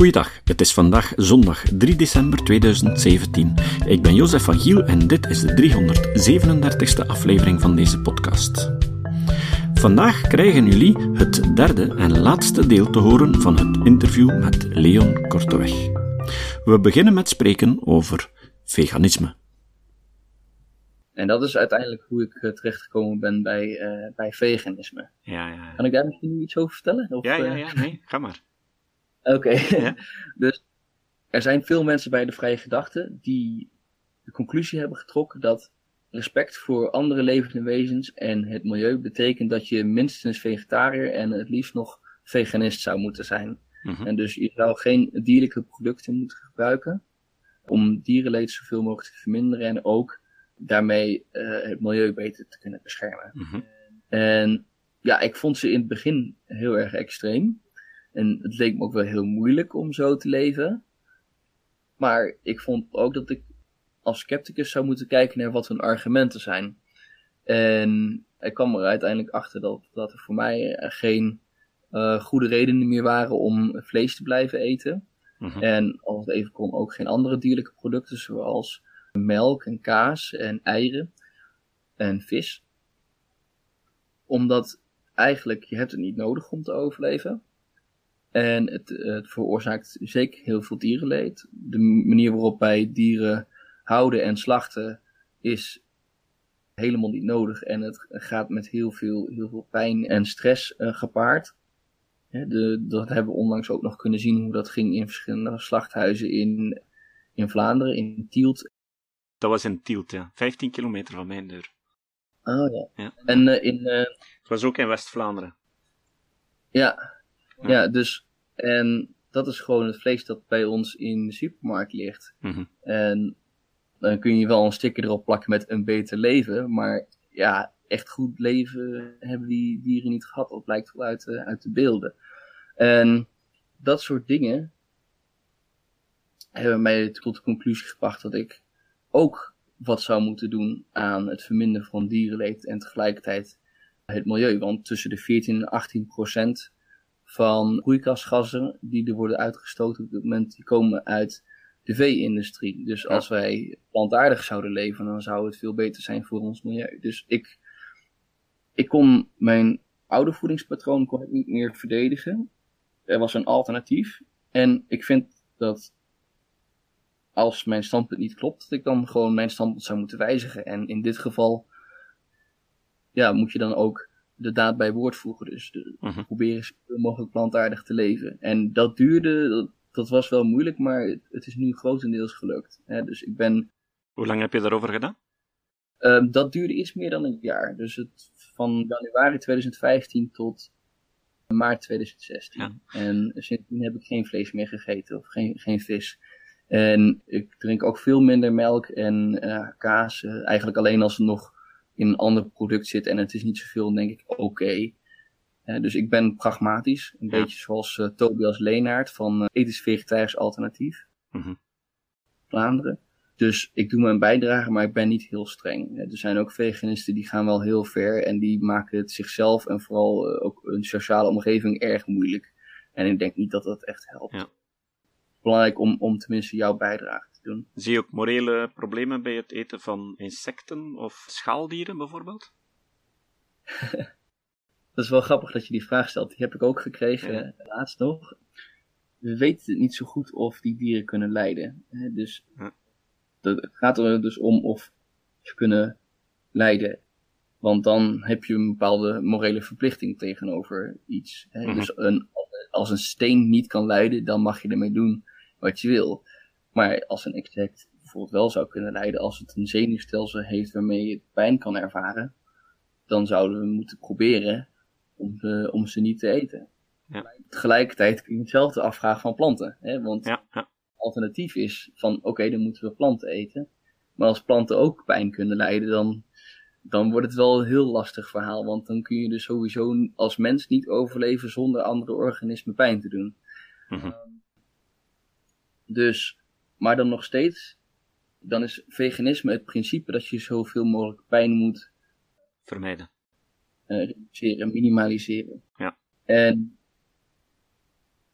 Goeiedag, het is vandaag zondag 3 december 2017. Ik ben Jozef van Giel en dit is de 337ste aflevering van deze podcast. Vandaag krijgen jullie het derde en laatste deel te horen van het interview met Leon Korteweg. We beginnen met spreken over veganisme. En dat is uiteindelijk hoe ik eh, terechtgekomen ben bij, eh, bij veganisme. Ja, ja, ja. Kan ik daar misschien iets over vertellen? Of, Ja, ja, eh, ja, nee, ga maar. Oké. Ja. dus er zijn veel mensen bij de vrije gedachte die de conclusie hebben getrokken dat respect voor andere levende wezens en het milieu betekent dat je minstens vegetariër en het liefst nog veganist zou moeten zijn. Mhm. En dus je zou geen dierlijke producten moeten gebruiken om dierenleed zoveel mogelijk te verminderen en ook daarmee eh, het milieu beter te kunnen beschermen. Mhm. En ja, ik vond ze in het begin heel erg extreem. En het leek me ook wel heel moeilijk om zo te leven. Maar ik vond ook dat ik als scepticus zou moeten kijken naar wat hun argumenten zijn. En ik kwam er uiteindelijk achter dat, dat er voor mij eh, geen eh, goede redenen meer waren om vlees te blijven eten. Mhm. En als het even kon, ook geen andere dierlijke producten zoals melk en kaas en eieren en vis. Omdat eigenlijk je hebt het niet nodig om te overleven. En het, het veroorzaakt zeker heel veel dierenleed. De manier waarop wij dieren houden en slachten is helemaal niet nodig. En het gaat met heel veel, heel veel pijn en stress eh, gepaard. De, dat hebben we onlangs ook nog kunnen zien hoe dat ging in verschillende slachthuizen in, in Vlaanderen, in Tielt. Dat was in Tielt, ja. 15 kilometer van mijn deur. Oh ja. Ja. En eh, in, eh, Het was ook in West-Vlaanderen. ja, Ja. ja, dus, en dat is gewoon het vlees dat bij ons in de supermarkt ligt. Mhm. En dan kun je wel een sticker erop plakken met een beter leven, maar ja, echt goed leven hebben die dieren niet gehad. Dat blijkt wel uit, de- uit de beelden. En dat soort dingen hebben mij tot de conclusie gebracht dat ik ook wat zou moeten doen aan het verminderen van dierenleed en tegelijkertijd het milieu. Want tussen de 14 en 18 procent van broeikasgassen die er worden uitgestoten op dit moment, die komen uit de vee-industrie. Dus als wij plantaardig zouden leven, dan zou het veel beter zijn voor ons milieu. Dus ik, ik kon mijn oude voedingspatroon kon ik niet meer verdedigen. Er was een alternatief. En ik vind dat als mijn standpunt niet klopt, dat ik dan gewoon mijn standpunt zou moeten wijzigen. En in dit geval ja, moet je dan ook de daad bij woord voegen. Dus de, Mhm. proberen zoveel mogelijk plantaardig te leven. En dat duurde, dat, dat was wel moeilijk, maar het, is nu grotendeels gelukt. Hè, dus ik ben, Hoe lang heb je daarover gedaan? ehm, dat duurde iets meer dan een jaar. Dus het, van januari 2015 tot maart 2016. Ja. En sindsdien heb ik geen vlees meer gegeten of geen, geen vis. En ik drink ook veel minder melk en eh, kaas. eh, eigenlijk alleen als het nog in een ander product zit en het is niet zoveel, denk ik oké. Dus ik ben pragmatisch. Een Ja. beetje zoals eh, Tobias Leenaert van eh, Ethisch Vegetarisch Alternatief. Mhm. Vlaanderen. Dus ik doe mijn bijdrage, maar ik ben niet heel streng. Er zijn ook veganisten die gaan wel heel ver en die maken het zichzelf en vooral eh, ook een sociale omgeving erg moeilijk. En ik denk niet dat dat echt helpt. Ja. Belangrijk om, om tenminste jouw bijdrage doen. Zie je ook morele problemen bij het eten van insecten of schaaldieren bijvoorbeeld? Dat is wel grappig dat je die vraag stelt. Die heb ik ook gekregen Ja. laatst nog. We weten niet zo goed of die dieren kunnen lijden. Dus Ja. het gaat er dus om of ze kunnen lijden. Want dan heb je een bepaalde morele verplichting tegenover iets. Hè. Mhm. Dus een, als een steen niet kan lijden, dan mag je ermee doen wat je wil. Maar als een insect bijvoorbeeld wel zou kunnen lijden, als het een zenuwstelsel heeft waarmee je pijn kan ervaren, dan zouden we moeten proberen om ze, om ze niet te eten. Ja. Tegelijkertijd kun je hetzelfde afvragen van planten. Hè? Want Ja, ja. alternatief is van oké, dan moeten we planten eten. Maar als planten ook pijn kunnen lijden, dan, dan wordt het wel een heel lastig verhaal. Want dan kun je dus sowieso als mens niet overleven zonder andere organismen pijn te doen. Mhm. Dus, maar dan nog steeds, dan is veganisme het principe dat je zoveel mogelijk pijn moet Vermijden. eh, reduceren, minimaliseren. Ja. En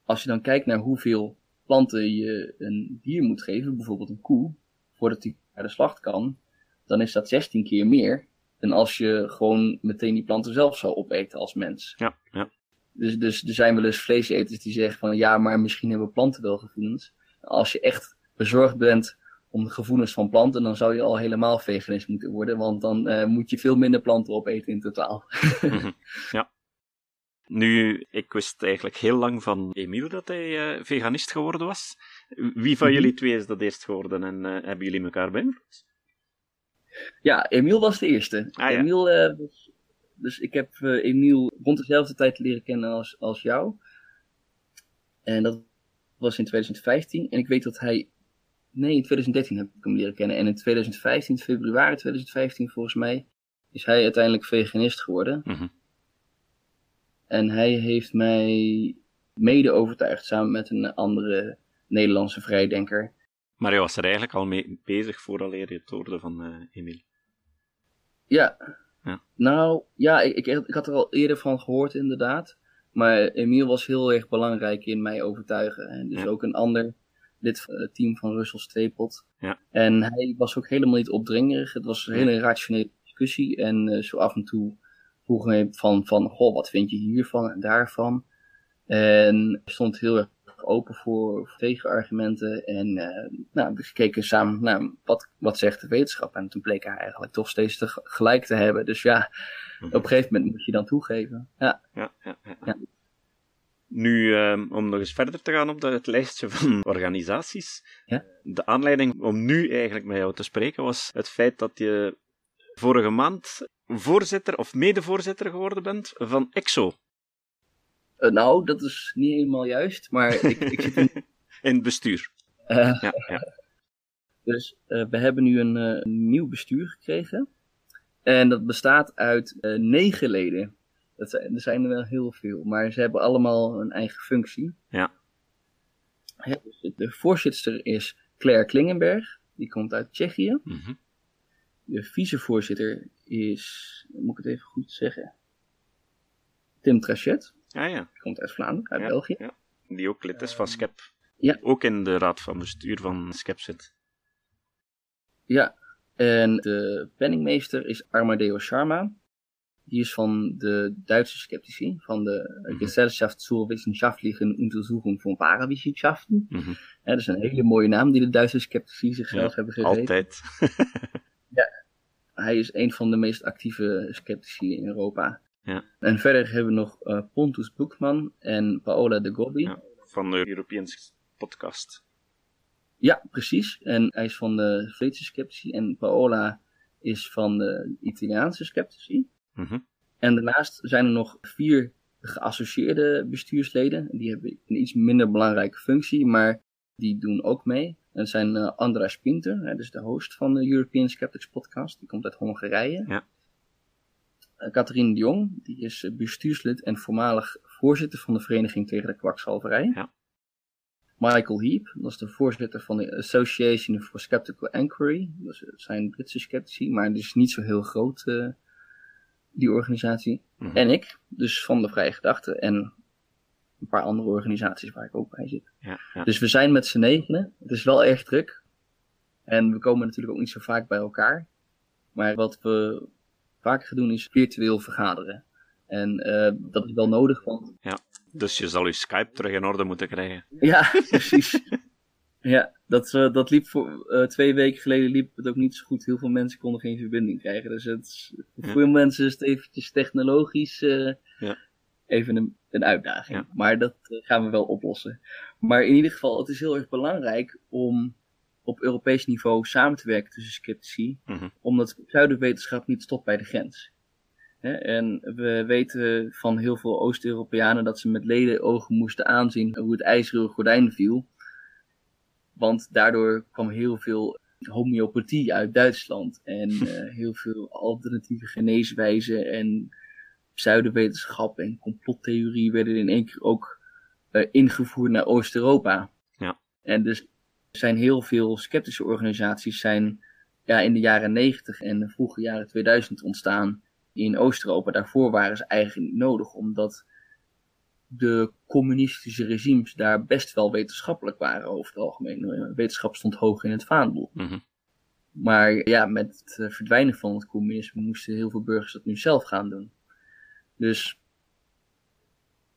als je dan kijkt naar hoeveel planten je een dier moet geven, bijvoorbeeld een koe, voordat die naar de slacht kan, dan is dat 16 keer meer dan als je gewoon meteen die planten zelf zou opeten als mens. Ja, ja. Dus, dus er zijn wel eens vleeseters die zeggen van ja, maar misschien hebben planten wel gevoelens. Als je echt bezorgd bent om de gevoelens van planten, dan zou je al helemaal veganist moeten worden, want dan uh, moet je veel minder planten opeten in totaal. Mhm. ja. Nu, ik wist eigenlijk heel lang van Emiel dat hij uh, veganist geworden was. Wie van mhm. jullie twee is dat eerst geworden en uh, hebben jullie elkaar beïnvloed? Ja, Emiel was de eerste. Ah, ja. Emiel, dus, dus ik heb Emiel rond dezelfde tijd leren kennen als, als jou. En dat was in 2015. En ik weet dat hij Nee, in 2013 heb ik hem leren kennen. En in 2015, februari 2015 volgens mij, is hij uiteindelijk veganist geworden. Mhm. En hij heeft mij mede overtuigd samen met een andere Nederlandse vrijdenker. Maar hij was er eigenlijk al mee bezig vooraleer je het hoorde van uh, Emile. Ja. ja. Nou, ja, ik, ik, ik, had er al eerder van gehoord inderdaad. Maar Emile was heel erg belangrijk in mij overtuigen. En dus ook een ander lid van het team van Russell Stapelt. Ja. En hij was ook helemaal niet opdringerig. Het was een hele rationele discussie. En uh, zo af en toe vroegen we van, van, goh, wat vind je hiervan en daarvan? En stond heel erg open voor, tegenargumenten. En uh, nou, we keken samen naar wat, wat zegt de wetenschap. En toen bleek hij eigenlijk toch steeds te gelijk te hebben. Dus ja, op een gegeven moment moet je dan toegeven. Ja. Ja, ja, ja. ja. Nu, um, om nog eens verder te gaan op het lijstje van organisaties. Ja? De aanleiding om nu eigenlijk met jou te spreken was het feit dat je vorige maand voorzitter of medevoorzitter geworden bent van EXO. Uh, nou, dat is niet helemaal juist, maar ik, ik zit in... in het bestuur. Uh, ja, ja. Dus uh, we hebben nu een, een, nieuw bestuur gekregen. En dat bestaat uit negen leden. Dat zijn, er zijn er wel heel veel, maar ze hebben allemaal een eigen functie. Ja. Dus de voorzitter is Claire Klingenberg, die komt uit Tsjechië. Mhm. De vicevoorzitter is, moet ik het even goed zeggen, Tim Trachet. Ja, ja. Die komt uit Vlaanderen, uit België. Ja. Die ook lid is van SCEP. Ja. Ook in de raad van bestuur van SCEP zit. Ja, en de penningmeester is Armadeo Sharma. Die is van de Duitse sceptici, van de mhm. Gesellschaft zur wissenschaftlichen Untersuchung von Parawissenschaften. Mm dat is een hele mooie naam die de Duitse sceptici zichzelf hebben gegeven. Altijd. ja, hij is een van de meest actieve sceptici in Europa. Ja. En verder hebben we nog uh, Pontus Boekman en Paola de Gobbi. Ja, van de European Podcast. Ja, precies. En hij is van de Zweedse sceptici en Paola is van de Italiaanse sceptici. Mhm. En daarnaast zijn er nog vier geassocieerde bestuursleden. Die hebben een iets minder belangrijke functie, maar die doen ook mee. En dat zijn uh, Andras Pinter, hè, dus de host van de European Skeptics podcast. Die komt uit Hongarije. Ja. Uh, Catherine de Jong, die is bestuurslid en voormalig voorzitter van de Vereniging tegen de Kwakzalverij. Ja. Michael Heap, dat is de voorzitter van de Association for Skeptical Inquiry. Dat zijn Britse sceptici, maar die is niet zo heel groot uh, die organisatie. Mhm. En ik, dus van de Vrije Gedachte. En een paar andere organisaties waar ik ook bij zit. Ja, ja. Dus we zijn met z'n negenen. Het is wel erg druk. En we komen natuurlijk ook niet zo vaak bij elkaar. Maar wat we vaak gaan doen is virtueel vergaderen. En uh, dat is wel nodig, want... Ja, dus je zal je Skype terug in orde moeten krijgen. Ja, precies. Ja, dat, uh, dat liep voor uh, twee weken geleden liep het ook niet zo goed. Heel veel mensen konden geen verbinding krijgen. Dus het, voor Ja. veel mensen is het eventjes technologisch uh, Ja. even een, een uitdaging. Ja. Maar dat eh, gaan we wel oplossen. Maar in ieder geval, het is heel erg belangrijk om op Europees niveau samen te werken tussen sceptici. Mhm. Omdat pseudowetenschap niet stopt bij de grens. Hè, En we weten van heel veel Oost-Europeanen dat ze met leden ogen moesten aanzien hoe het ijzeren gordijn viel. Want daardoor kwam heel veel homeopathie uit Duitsland. En eh, heel veel alternatieve geneeswijzen en pseudowetenschap en complottheorie werden in één keer ook eh, ingevoerd naar Oost-Europa. Ja. En dus er zijn heel veel sceptische organisaties zijn ja, in de jaren 90 en de vroege jaren 2000 ontstaan in Oost-Europa. Daarvoor waren ze eigenlijk niet nodig, omdat de communistische regimes daar best wel wetenschappelijk waren over het algemeen. Wetenschap stond hoog in het vaandel. Mhm. Maar ja, met het eh, verdwijnen van het communisme moesten heel veel burgers dat nu zelf gaan doen. Dus,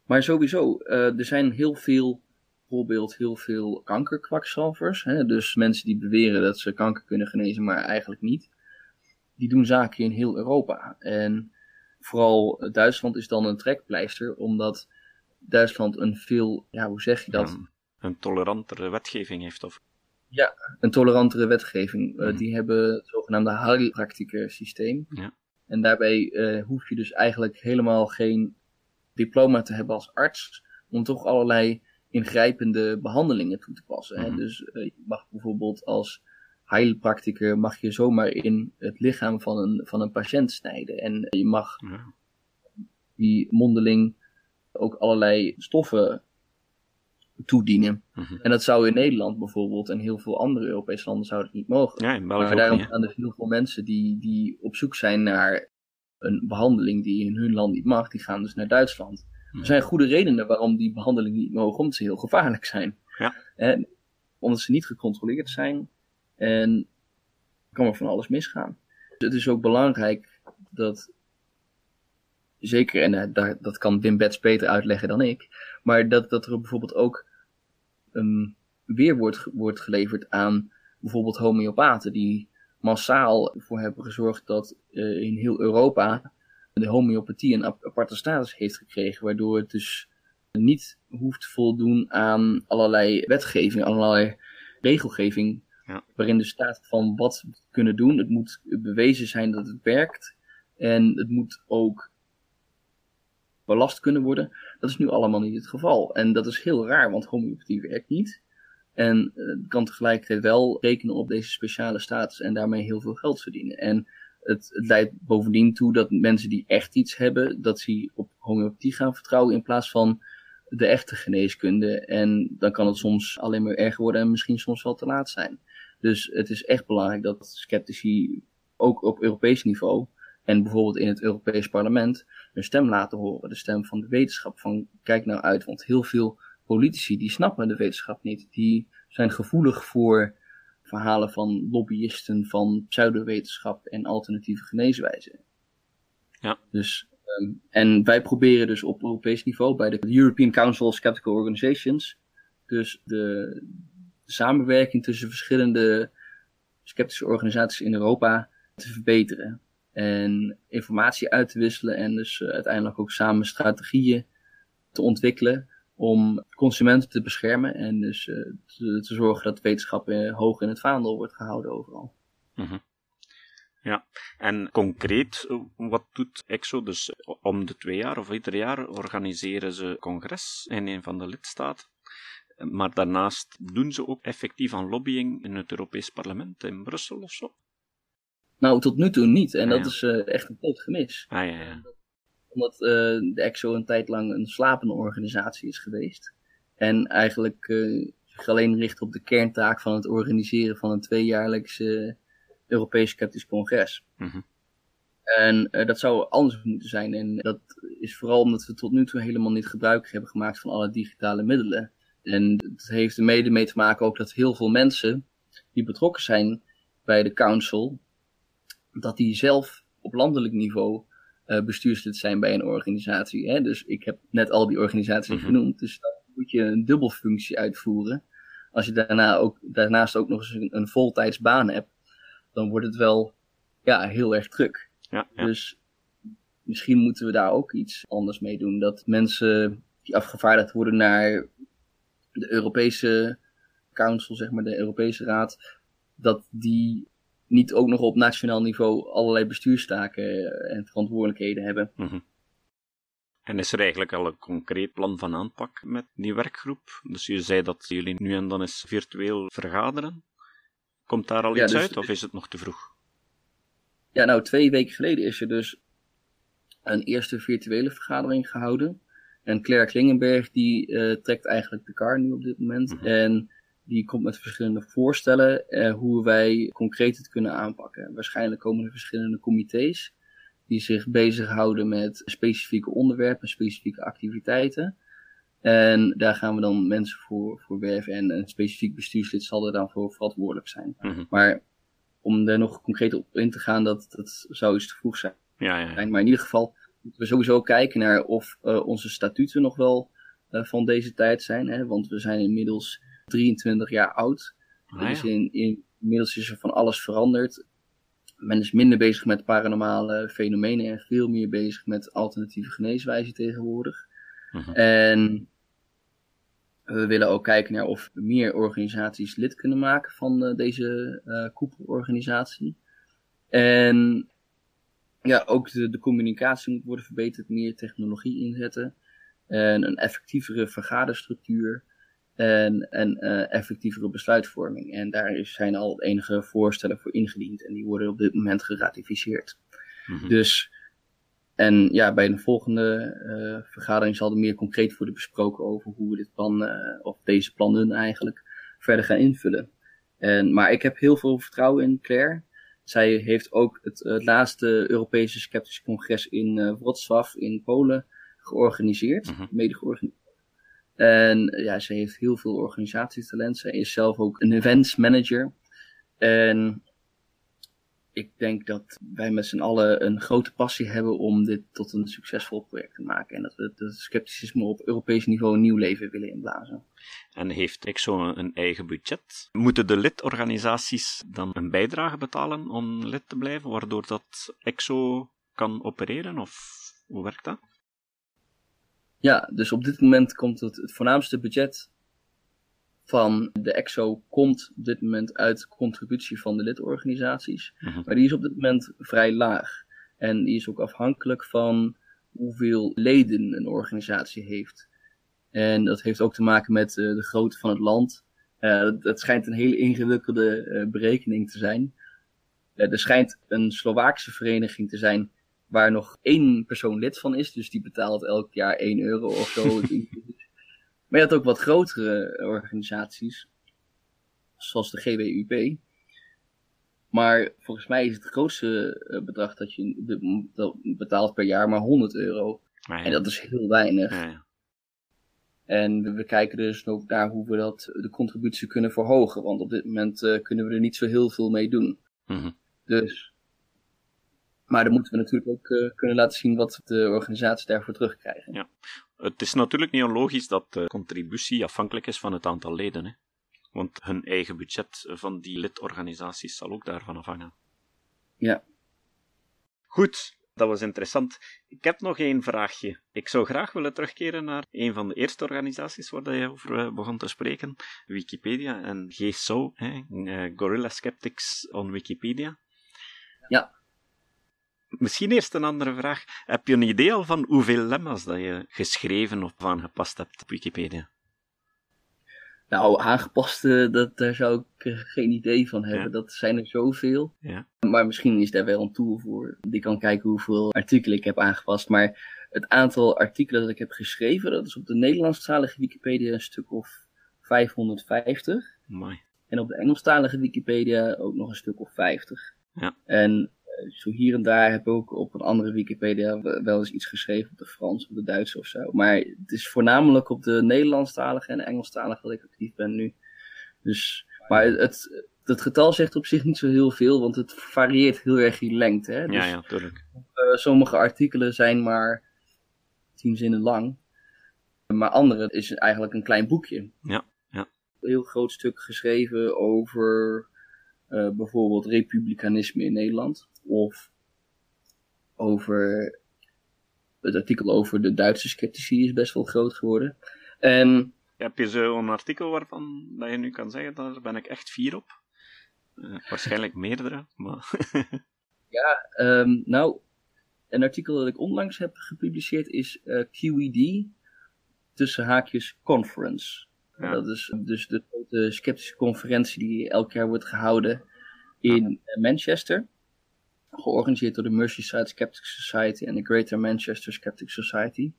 maar sowieso, uh, er zijn heel veel, bijvoorbeeld heel veel kankerkwakzalvers. Hè? Dus mensen die beweren dat ze kanker kunnen genezen, maar eigenlijk niet. Die doen zaken in heel Europa. En vooral Duitsland is dan een trekpleister, omdat Duitsland een veel, ja, hoe zeg je dat? een tolerantere wetgeving heeft, of? Ja, een tolerantere wetgeving. Uh, Die hebben het zogenaamde Heilpraktiker systeem. Ja. En daarbij uh, hoef je dus eigenlijk helemaal geen diploma te hebben als arts, om toch allerlei ingrijpende behandelingen toe te passen. Mm hè? Dus uh, je mag bijvoorbeeld als heilpraktiker mag je zomaar in het lichaam van een, van een patiënt snijden. En je mag ja. die mondeling ook allerlei stoffen toedienen. Mm -hmm. En dat zou in Nederland bijvoorbeeld en heel veel andere Europese landen zou het niet mogen. Ja, maar daarom niet, zijn er heel veel mensen die, die op zoek zijn naar een behandeling die in hun land niet mag, die gaan dus naar Duitsland. Mhm. Er zijn goede redenen waarom die behandelingen niet mogen, omdat ze heel gevaarlijk zijn. Ja. En omdat ze niet gecontroleerd zijn en kan er van alles misgaan. Dus het is ook belangrijk dat, zeker, en uh, daar, dat kan Wim Bets beter uitleggen dan ik, maar dat, dat er bijvoorbeeld ook um, weer wordt, wordt geleverd aan bijvoorbeeld homeopaten die massaal voor hebben gezorgd dat uh, in heel Europa de homeopathie een aparte status heeft gekregen, waardoor het dus niet hoeft te voldoen aan allerlei wetgeving, allerlei regelgeving, ja. waarin dus staat van wat we kunnen doen. Het moet bewezen zijn dat het werkt en het moet ook belast kunnen worden. Dat is nu allemaal niet het geval. En dat is heel raar, want homeopathie werkt niet. En uh, kan tegelijkertijd wel rekenen op deze speciale status en daarmee heel veel geld verdienen. En het, het, leidt bovendien toe dat mensen die echt iets hebben, dat ze op homeopathie gaan vertrouwen in plaats van de echte geneeskunde. En dan kan het soms alleen maar erger worden en misschien soms wel te laat zijn. Dus het is echt belangrijk dat sceptici ook op Europees niveau en bijvoorbeeld in het Europees Parlement hun stem laten horen. De stem van de wetenschap. Van kijk nou uit, want heel veel politici die snappen de wetenschap niet. Die zijn gevoelig voor verhalen van lobbyisten van pseudowetenschap en alternatieve geneeswijzen. Ja. Dus, um, en wij proberen dus op Europees niveau bij de European Council of Skeptical Organizations, dus de, de samenwerking tussen verschillende sceptische organisaties in Europa te verbeteren. En informatie uit te wisselen en dus uh, uiteindelijk ook samen strategieën te ontwikkelen om consumenten te beschermen en dus uh, te, te, zorgen dat wetenschap uh, hoog in het vaandel wordt gehouden overal. -hmm. Ja, en concreet, wat doet EXO? Dus om de twee jaar of ieder jaar organiseren ze congres in een van de lidstaten. Maar daarnaast doen ze ook effectief aan lobbying in het Europees Parlement in Brussel of zo? Nou, tot nu toe niet. En Ah, dat ja. is uh, echt een groot gemis. Ah ja, ja. Omdat uh, de EXO een tijd lang een slapende organisatie is geweest. En eigenlijk uh, zich alleen richt op de kerntaak van het organiseren van een tweejaarlijks Europees Sceptisch Congres. Mm -hmm. En dat zou anders moeten zijn. En dat is vooral omdat we tot nu toe helemaal niet gebruik hebben gemaakt van alle digitale middelen. En het heeft er mede mee te maken ook dat heel veel mensen die betrokken zijn bij de council, dat die zelf op landelijk niveau uh, bestuurslid zijn bij een organisatie. Hè? Dus ik heb net al die organisaties Mhm. mm -hmm. genoemd. Dus dan moet je een dubbelfunctie uitvoeren. Als je daarna ook, daarnaast ook nog eens een, een voltijds baan hebt, dan wordt het wel ja, heel erg druk. Ja, ja. Dus misschien moeten we daar ook iets anders mee doen. Dat mensen die afgevaardigd worden naar de Europese Council, zeg maar, de Europese Raad, dat die niet ook nog op nationaal niveau allerlei bestuurstaken en verantwoordelijkheden hebben. Mm -hmm. En is er eigenlijk al een concreet plan van aanpak met die werkgroep? Dus je zei dat jullie nu en dan eens virtueel vergaderen. Komt daar al Ja, iets dus- uit of is het nog te vroeg? Ja, nou, twee weken geleden is er dus een eerste virtuele vergadering gehouden. En Claire Klingenberg, die uh, trekt eigenlijk de kar nu op dit moment. Mhm. En die komt met verschillende voorstellen uh, hoe wij concreet het kunnen aanpakken. Waarschijnlijk komen er verschillende comité's die zich bezighouden met specifieke onderwerpen, specifieke activiteiten. En daar gaan we dan mensen voor, voor werven en een specifiek bestuurslid zal er dan voor verantwoordelijk zijn. Mhm. Maar om daar nog concreet op in te gaan, dat, dat zou iets te vroeg zijn. Ja, ja, ja. Maar in ieder geval moeten we sowieso kijken naar of uh, onze statuten nog wel uh, van deze tijd zijn. Hè? Want we zijn inmiddels 23 jaar oud. Ah, dus in, in, inmiddels is er van alles veranderd. Men is minder bezig met paranormale fenomenen en veel meer bezig met alternatieve geneeswijzen tegenwoordig. Mhm. En we willen ook kijken naar of meer organisaties lid kunnen maken van uh, deze uh, koepelorganisatie. En ja, ook de, de communicatie moet worden verbeterd, meer technologie inzetten. En een effectievere vergaderstructuur. En, en uh, effectievere besluitvorming. En daar zijn al enige voorstellen voor ingediend. En die worden op dit moment geratificeerd. Mhm. Dus, en ja, bij de volgende uh, vergadering zal er meer concreet worden besproken over hoe we dit plan, uh, of deze plannen eigenlijk, verder gaan invullen. En, maar ik heb heel veel vertrouwen in Claire. Zij heeft ook het, het laatste Europese Sceptische Congres in Wrocław in Polen georganiseerd, Mhm. mede georganiseerd. En ja, ze heeft heel veel organisatietalent. Zij is zelf ook een events manager. En ik denk dat wij met z'n allen een grote passie hebben om dit tot een succesvol project te maken. En dat we het scepticisme op Europees niveau een nieuw leven willen inblazen. En heeft EXO een eigen budget? Moeten de lidorganisaties dan een bijdrage betalen om lid te blijven, waardoor dat EXO kan opereren? Of hoe werkt dat? Ja, dus op dit moment komt het, het voornaamste budget van de EXO komt op dit moment uit contributie van de lidorganisaties. Mhm. Maar die is op dit moment vrij laag. En die is ook afhankelijk van hoeveel leden een organisatie heeft. En dat heeft ook te maken met uh, de grootte van het land. Uh, dat, dat, schijnt een hele ingewikkelde uh, berekening te zijn. er schijnt een Slovaakse vereniging te zijn waar nog één persoon lid van is. Dus die betaalt elk jaar 1 euro of zo. maar je had ook wat grotere organisaties. Zoals de GWUP. Maar volgens mij is het grootste uh, bedrag dat je dat betaalt per jaar maar 100 euro. Ah, ja. En dat is heel weinig. Ja. En we, kijken dus ook naar hoe we dat, de contributie kunnen verhogen. Want op dit moment uh, kunnen we er niet zo heel veel mee doen. Mhm. Dus. Maar dan moeten we natuurlijk ook uh, kunnen laten zien wat de organisaties daarvoor terugkrijgen. Ja. Het is natuurlijk niet onlogisch dat de contributie afhankelijk is van het aantal leden. Hè? Want hun eigen budget van die lidorganisaties zal ook daarvan afhangen. Ja. Goed, dat was interessant. Ik heb nog één vraagje. Ik zou graag willen terugkeren naar een van de eerste organisaties waar je over begon te spreken, Wikipedia en GSO, hè, Gorilla Skeptics on Wikipedia. Ja. Misschien eerst een andere vraag. Heb je een idee al van hoeveel lemma's dat je geschreven of aangepast hebt op Wikipedia? Nou, aangepast, dat, daar zou ik uh, geen idee van hebben. Ja. Dat zijn er zoveel. Ja. Maar misschien is daar wel een tool voor. Die kan kijken hoeveel artikelen ik heb aangepast. Maar het aantal artikelen dat ik heb geschreven, dat is op de Nederlandstalige Wikipedia een stuk of 550. Mooi. En op de Engelstalige Wikipedia ook nog een stuk of 50. Ja. En zo hier en daar heb ik ook op een andere Wikipedia wel eens iets geschreven op de Frans of de Duitse of zo. Maar het is voornamelijk op de Nederlandstalige en Engelstalige dat ik actief ben nu. Dus, maar het, het getal zegt op zich niet zo heel veel, want het varieert heel erg in lengte. Hè? Dus, ja, ja, tuurlijk. Uh, sommige artikelen zijn maar tien zinnen lang. Maar andere is eigenlijk een klein boekje. Ja, ja. Een heel groot stuk geschreven over uh, bijvoorbeeld republikeinisme in Nederland. Of over het artikel over de Duitse sceptici is best wel groot geworden. En heb je zo'n artikel waarvan dat je nu kan zeggen, daar ben ik echt fier op? Uh, waarschijnlijk meerdere, maar... ja, um, nou, een artikel dat ik onlangs heb gepubliceerd is uh, QED, tussen haakjes conference. Ja. Dat is dus de grote sceptische conferentie die elk jaar wordt gehouden in ja. Manchester. Georganiseerd door de Merseyside Skeptic Society en de Greater Manchester Skeptic Society.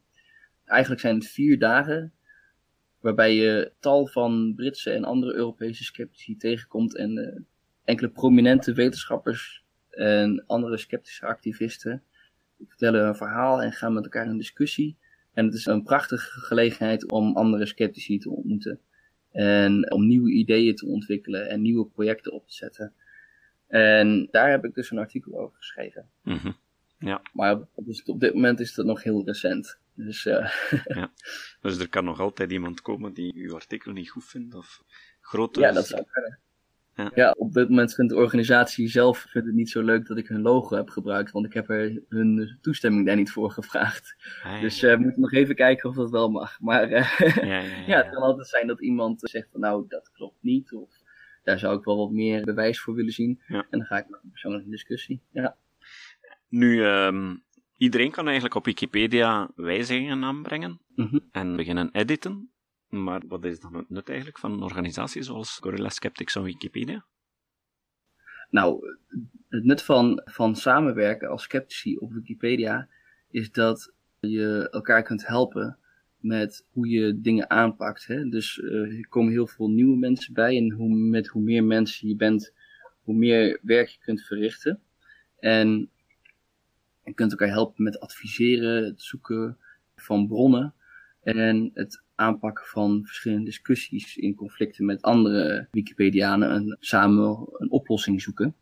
Eigenlijk zijn het vier dagen waarbij je tal van Britse en andere Europese sceptici tegenkomt en uh, enkele prominente wetenschappers en andere sceptische activisten vertellen een verhaal en gaan met elkaar in discussie. En het is een prachtige gelegenheid om andere sceptici te ontmoeten. En om nieuwe ideeën te ontwikkelen en nieuwe projecten op te zetten. En daar heb ik dus een artikel over geschreven. Mhm. Ja. Maar dus op dit moment is dat nog heel recent. Dus, uh... ja. dus er kan nog altijd iemand komen die uw artikel niet goed vindt? Of grote... Ja, dat zou kunnen. Ja. ja. op dit moment vindt de organisatie zelf het niet zo leuk dat ik hun logo heb gebruikt, want ik heb er hun toestemming daar niet voor gevraagd. Ah, dus uh, we moeten nog even kijken of dat wel mag. Maar uh, ja, ja, het kan altijd zijn dat iemand zegt van nou, dat klopt niet, of daar zou ik wel wat meer bewijs voor willen zien. En dan ga ik met een persoonlijke discussie. Ja. Nu, um, iedereen kan eigenlijk op Wikipedia wijzigingen aanbrengen mm -hmm. en beginnen editen. Maar wat is dan het nut eigenlijk van een organisatie zoals Gorilla Skeptics en Wikipedia? Nou, het nut van, van samenwerken als sceptici op Wikipedia is dat je elkaar kunt helpen met hoe je dingen aanpakt. Hè? Dus uh, er komen heel veel nieuwe mensen bij en hoe, met hoe meer mensen je bent, hoe meer werk je kunt verrichten. En je kunt elkaar helpen met adviseren, het zoeken van bronnen en het aanpakken van verschillende discussies in conflicten met andere Wikipedianen en samen een oplossing zoeken.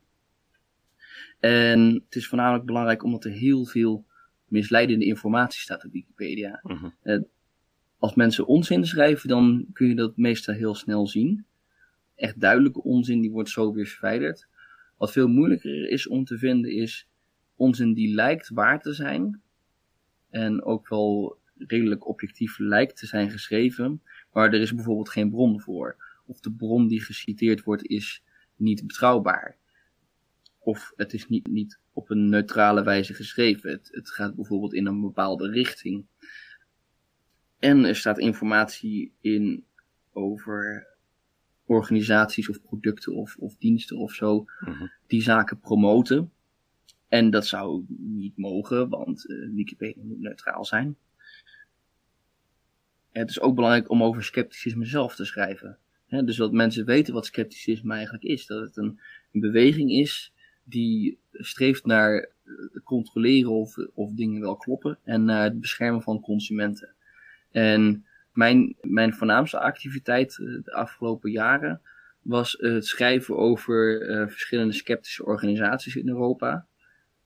En het is voornamelijk belangrijk omdat er heel veel misleidende informatie staat op Wikipedia. Uh als mensen onzin schrijven, dan kun je dat meestal heel snel zien. Echt duidelijke onzin, die wordt zo weer verwijderd. Wat veel moeilijker is om te vinden, is onzin die lijkt waar te zijn. En ook wel redelijk objectief lijkt te zijn geschreven, maar er is bijvoorbeeld geen bron voor. Of de bron die geciteerd wordt is niet betrouwbaar. Of het is niet, niet op een neutrale wijze geschreven. Het, het gaat bijvoorbeeld in een bepaalde richting. En er staat informatie in over organisaties of producten of, of diensten of zo, mhm. die zaken promoten. En dat zou niet mogen, want uh, Wikipedia moet neutraal zijn. Het is ook belangrijk om over scepticisme zelf te schrijven. dus dat mensen weten wat scepticisme eigenlijk is. Dat het een, een beweging is die streeft naar het controleren of, of dingen wel kloppen en naar het beschermen van consumenten. En mijn, mijn voornaamste activiteit eh, de afgelopen jaren was het schrijven over uh, verschillende sceptische organisaties in Europa.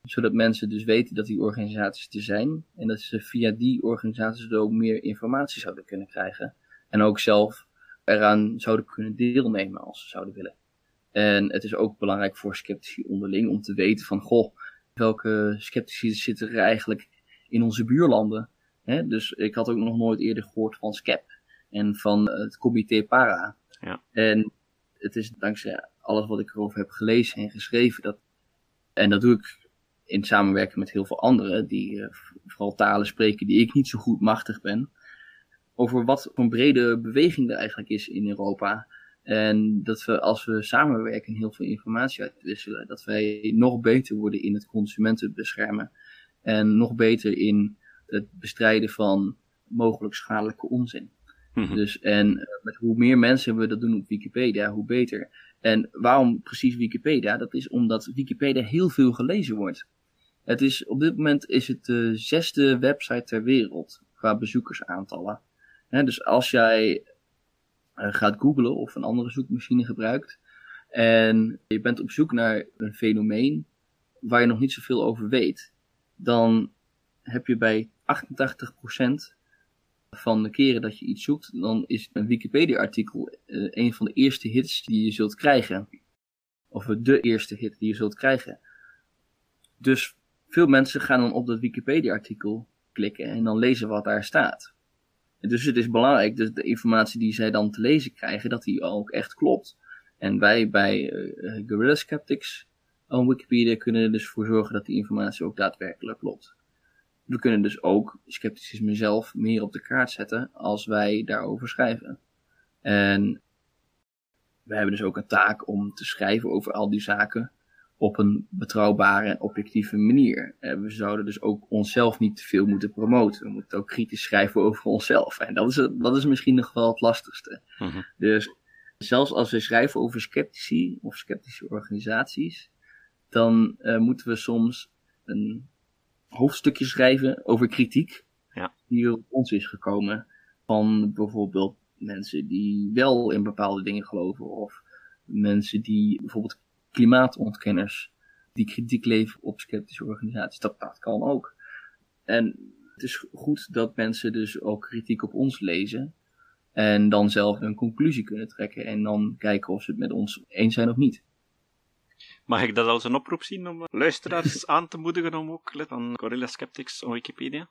Zodat mensen dus weten dat die organisaties er zijn. En dat ze via die organisaties ook meer informatie zouden kunnen krijgen. En ook zelf eraan zouden kunnen deelnemen als ze zouden willen. En het is ook belangrijk voor sceptici onderling om te weten van, goh, welke sceptici zitten er eigenlijk in onze buurlanden? Hè? Dus ik had ook nog nooit eerder gehoord van SCEP en van het comité Para. Ja. En het is dankzij alles wat ik erover heb gelezen en geschreven, dat, en dat doe ik in samenwerking met heel veel anderen, die uh, vooral talen spreken die ik niet zo goed machtig ben, over wat voor een brede beweging er eigenlijk is in Europa. En dat we als we samenwerken heel veel informatie uitwisselen, dat wij nog beter worden in het consumenten beschermen. En nog beter in het bestrijden van mogelijk schadelijke onzin. Mhm. Dus, en eh, met hoe meer mensen we dat doen op Wikipedia, hoe beter. En waarom precies Wikipedia? Dat is omdat Wikipedia heel veel gelezen wordt. Het is, op dit moment is het de zesde website ter wereld qua bezoekersaantallen. dus als jij uh, gaat googlen of een andere zoekmachine gebruikt en je bent op zoek naar een fenomeen waar je nog niet zoveel over weet, dan heb je bij 88% van de keren dat je iets zoekt, dan is een Wikipedia-artikel uh, een van de eerste hits die je zult krijgen. Of de eerste hit die je zult krijgen. Dus veel mensen gaan dan op dat Wikipedia-artikel klikken en dan lezen wat daar staat. dus het is belangrijk dat de informatie die zij dan te lezen krijgen, dat die ook echt klopt. En wij bij uh, Guerrilla Skeptics op Wikipedia kunnen er dus voor zorgen dat die informatie ook daadwerkelijk klopt we kunnen dus ook scepticisme zelf meer op de kaart zetten als wij daarover schrijven. En we hebben dus ook een taak om te schrijven over al die zaken op een betrouwbare en objectieve manier. En we zouden dus ook onszelf niet te veel moeten promoten. We moeten ook kritisch schrijven over onszelf. En dat is, dat is misschien nog wel het lastigste. Mhm. Dus zelfs als we schrijven over sceptici of sceptische organisaties, dan uh, moeten we soms een hoofdstukje schrijven over kritiek. ja. die op ons is gekomen. Van bijvoorbeeld mensen die wel in bepaalde dingen geloven. Of mensen die bijvoorbeeld klimaatontkenners die kritiek leveren op sceptische organisaties. Dat, dat kan ook. En het is goed dat mensen dus ook kritiek op ons lezen. En dan zelf een conclusie kunnen trekken. En dan kijken of ze het met ons eens zijn of niet. Mag ik dat als een oproep zien om luisteraars aan te moedigen om ook lid van Gorilla Skeptics op Wikipedia?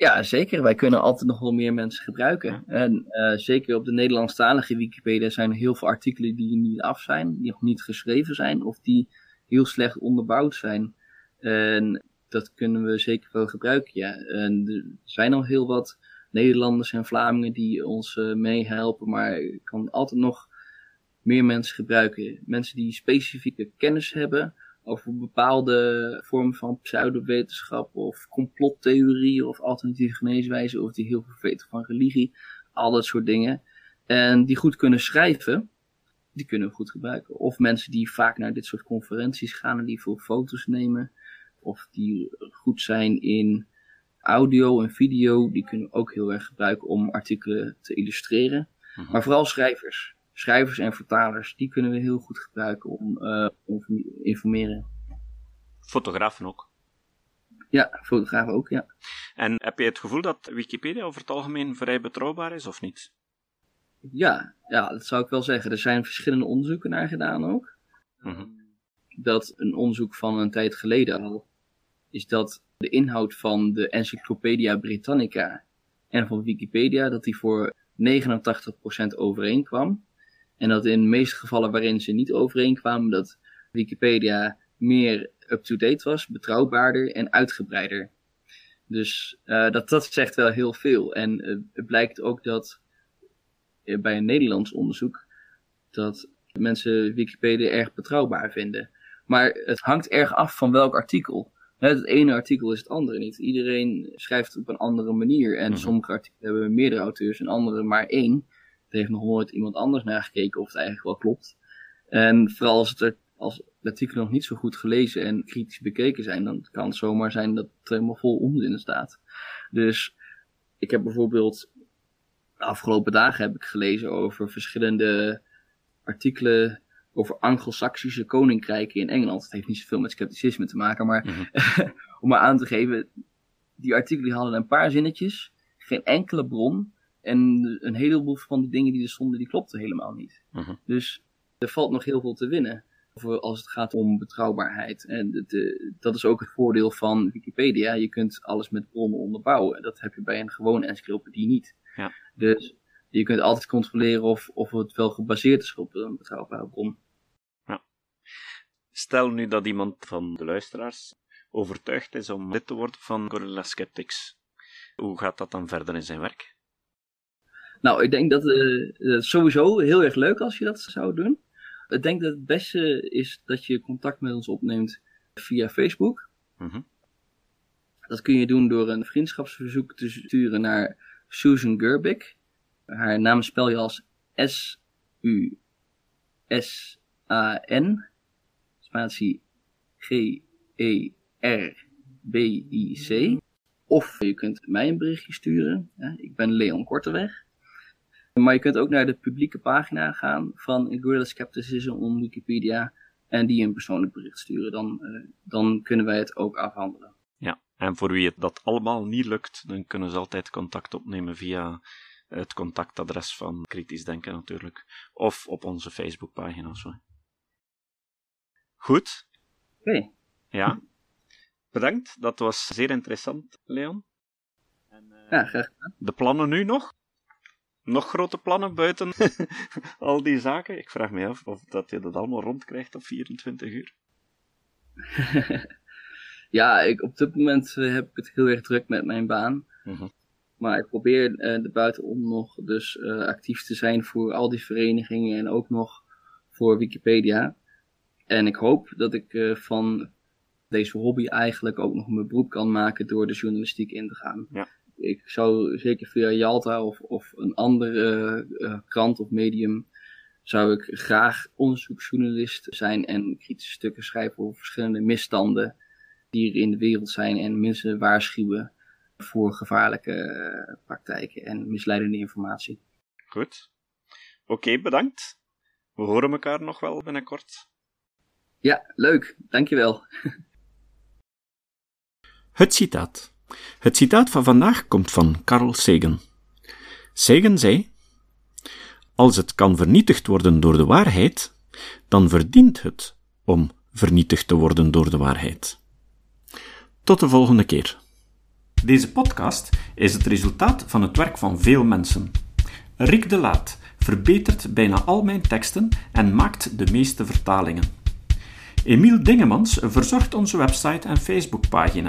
Ja, zeker. Wij kunnen altijd nog wel meer mensen gebruiken. En uh, zeker op de Nederlandstalige Wikipedia zijn er heel veel artikelen die niet af zijn, die nog niet geschreven zijn of die heel slecht onderbouwd zijn. En dat kunnen we zeker wel gebruiken, ja. En er zijn al heel wat Nederlanders en Vlamingen die ons uh, meehelpen, maar ik kan altijd nog meer mensen gebruiken. Mensen die specifieke kennis hebben over bepaalde vormen van pseudowetenschap of complottheorieën of alternatieve geneeswijzen of die heel veel weten van religie, al dat soort dingen. En die goed kunnen schrijven, die kunnen we goed gebruiken. Of mensen die vaak naar dit soort conferenties gaan en die veel foto's nemen. Of die goed zijn in audio en video, die kunnen we ook heel erg gebruiken om artikelen te illustreren. Mhm. Maar vooral schrijvers schrijvers en vertalers, die kunnen we heel goed gebruiken om, uh, om informeren. Fotografen ook? Ja, fotografen ook, ja. En heb je het gevoel dat Wikipedia over het algemeen vrij betrouwbaar is, of niet? Ja, ja, dat zou ik wel zeggen. Er zijn verschillende onderzoeken naar gedaan ook. Mhm. Dat een onderzoek van een tijd geleden al, is dat de inhoud van de Encyclopedia Britannica en van Wikipedia, dat die voor 89% overeenkwam. En dat in de meeste gevallen waarin ze niet overeenkwamen, dat Wikipedia meer up-to-date was, betrouwbaarder en uitgebreider. Dus uh, dat, dat zegt wel heel veel. En uh, het blijkt ook dat uh, bij een Nederlands onderzoek dat mensen Wikipedia erg betrouwbaar vinden. Maar het hangt erg af van welk artikel. Het ene artikel is het andere niet. Iedereen schrijft op een andere manier. En mhm. sommige artikelen hebben meerdere auteurs en andere maar één. Er heeft nog nooit iemand anders naar gekeken of het eigenlijk wel klopt. En vooral als het er, als artikelen nog niet zo goed gelezen en kritisch bekeken zijn, dan kan het zomaar zijn dat het helemaal vol onzin staat. Dus ik heb bijvoorbeeld de afgelopen dagen heb ik gelezen over verschillende artikelen over Anglo-Saxische koninkrijken in Engeland. Het heeft niet zoveel met scepticisme te maken, maar mhm. om maar aan te geven, die artikelen hadden een paar zinnetjes, geen enkele bron. En een heleboel van de dingen die er stonden, die klopten helemaal niet. Mhm. Dus er valt nog heel veel te winnen. Voor als het gaat om betrouwbaarheid. En de, dat is ook het voordeel van Wikipedia. Je kunt alles met bronnen onderbouwen. Dat heb je bij een gewone encyclopedie niet. Ja. Dus je kunt altijd controleren of, of het wel gebaseerd is op een betrouwbare bron. Ja. Stel nu dat iemand van de luisteraars overtuigd is om lid te worden van Gorilla Skeptics. Hoe gaat dat dan verder in zijn werk? Nou, ik denk dat het sowieso heel erg leuk als je dat zou doen. Ik denk dat het beste is dat je contact met ons opneemt via Facebook. Mhm. Dat kun je doen door een vriendschapsverzoek te sturen naar Susan Gerbik. Haar naam spel je als S-U-S-A-N. Spatie G-E-R-B-I-C. Of je kunt mij een berichtje sturen. ik ben Leon Korteweg. Maar je kunt ook naar de publieke pagina gaan van Gorilla Skepticism op Wikipedia en die een persoonlijk bericht sturen. Dan, uh, dan kunnen wij het ook afhandelen. Ja, en voor wie het dat allemaal niet lukt, dan kunnen ze altijd contact opnemen via het contactadres van Kritisch Denken natuurlijk. Of op onze Facebookpagina zo. Goed. Oké. Ja. Bedankt, dat was zeer interessant, Leon. En, uh, ja, graag gedaan. De plannen nu nog? Nog grote plannen buiten al die zaken? Ik vraag me af of dat je dat allemaal rondkrijgt op 24 uur. ja, ik, op dit moment eh, heb ik het heel erg druk met mijn baan. Mhm. Maar ik probeer uh, er buitenom nog dus uh, actief te zijn voor al die verenigingen en ook nog voor Wikipedia. En ik hoop dat ik uh, van deze hobby eigenlijk ook nog mijn beroep kan maken door de journalistiek in te gaan. Ja ik zou zeker via Jalta of, of een andere uh, krant of medium zou ik graag onderzoeksjournalist zijn en kritische stukken schrijven over verschillende misstanden die er in de wereld zijn en mensen waarschuwen voor gevaarlijke praktijken en misleidende informatie. Goed. Oké, bedankt. We horen elkaar nog wel binnenkort. Ja, leuk. Dankjewel. Het citaat. Het citaat van vandaag komt van Carl Sagan. Sagan zei: Als het kan vernietigd worden door de waarheid, dan verdient het om vernietigd te worden door de waarheid. Tot de volgende keer. Deze podcast is het resultaat van het werk van veel mensen. Rick de Laat verbetert bijna al mijn teksten en maakt de meeste vertalingen. Emiel Dingemans verzorgt onze website en Facebookpagina.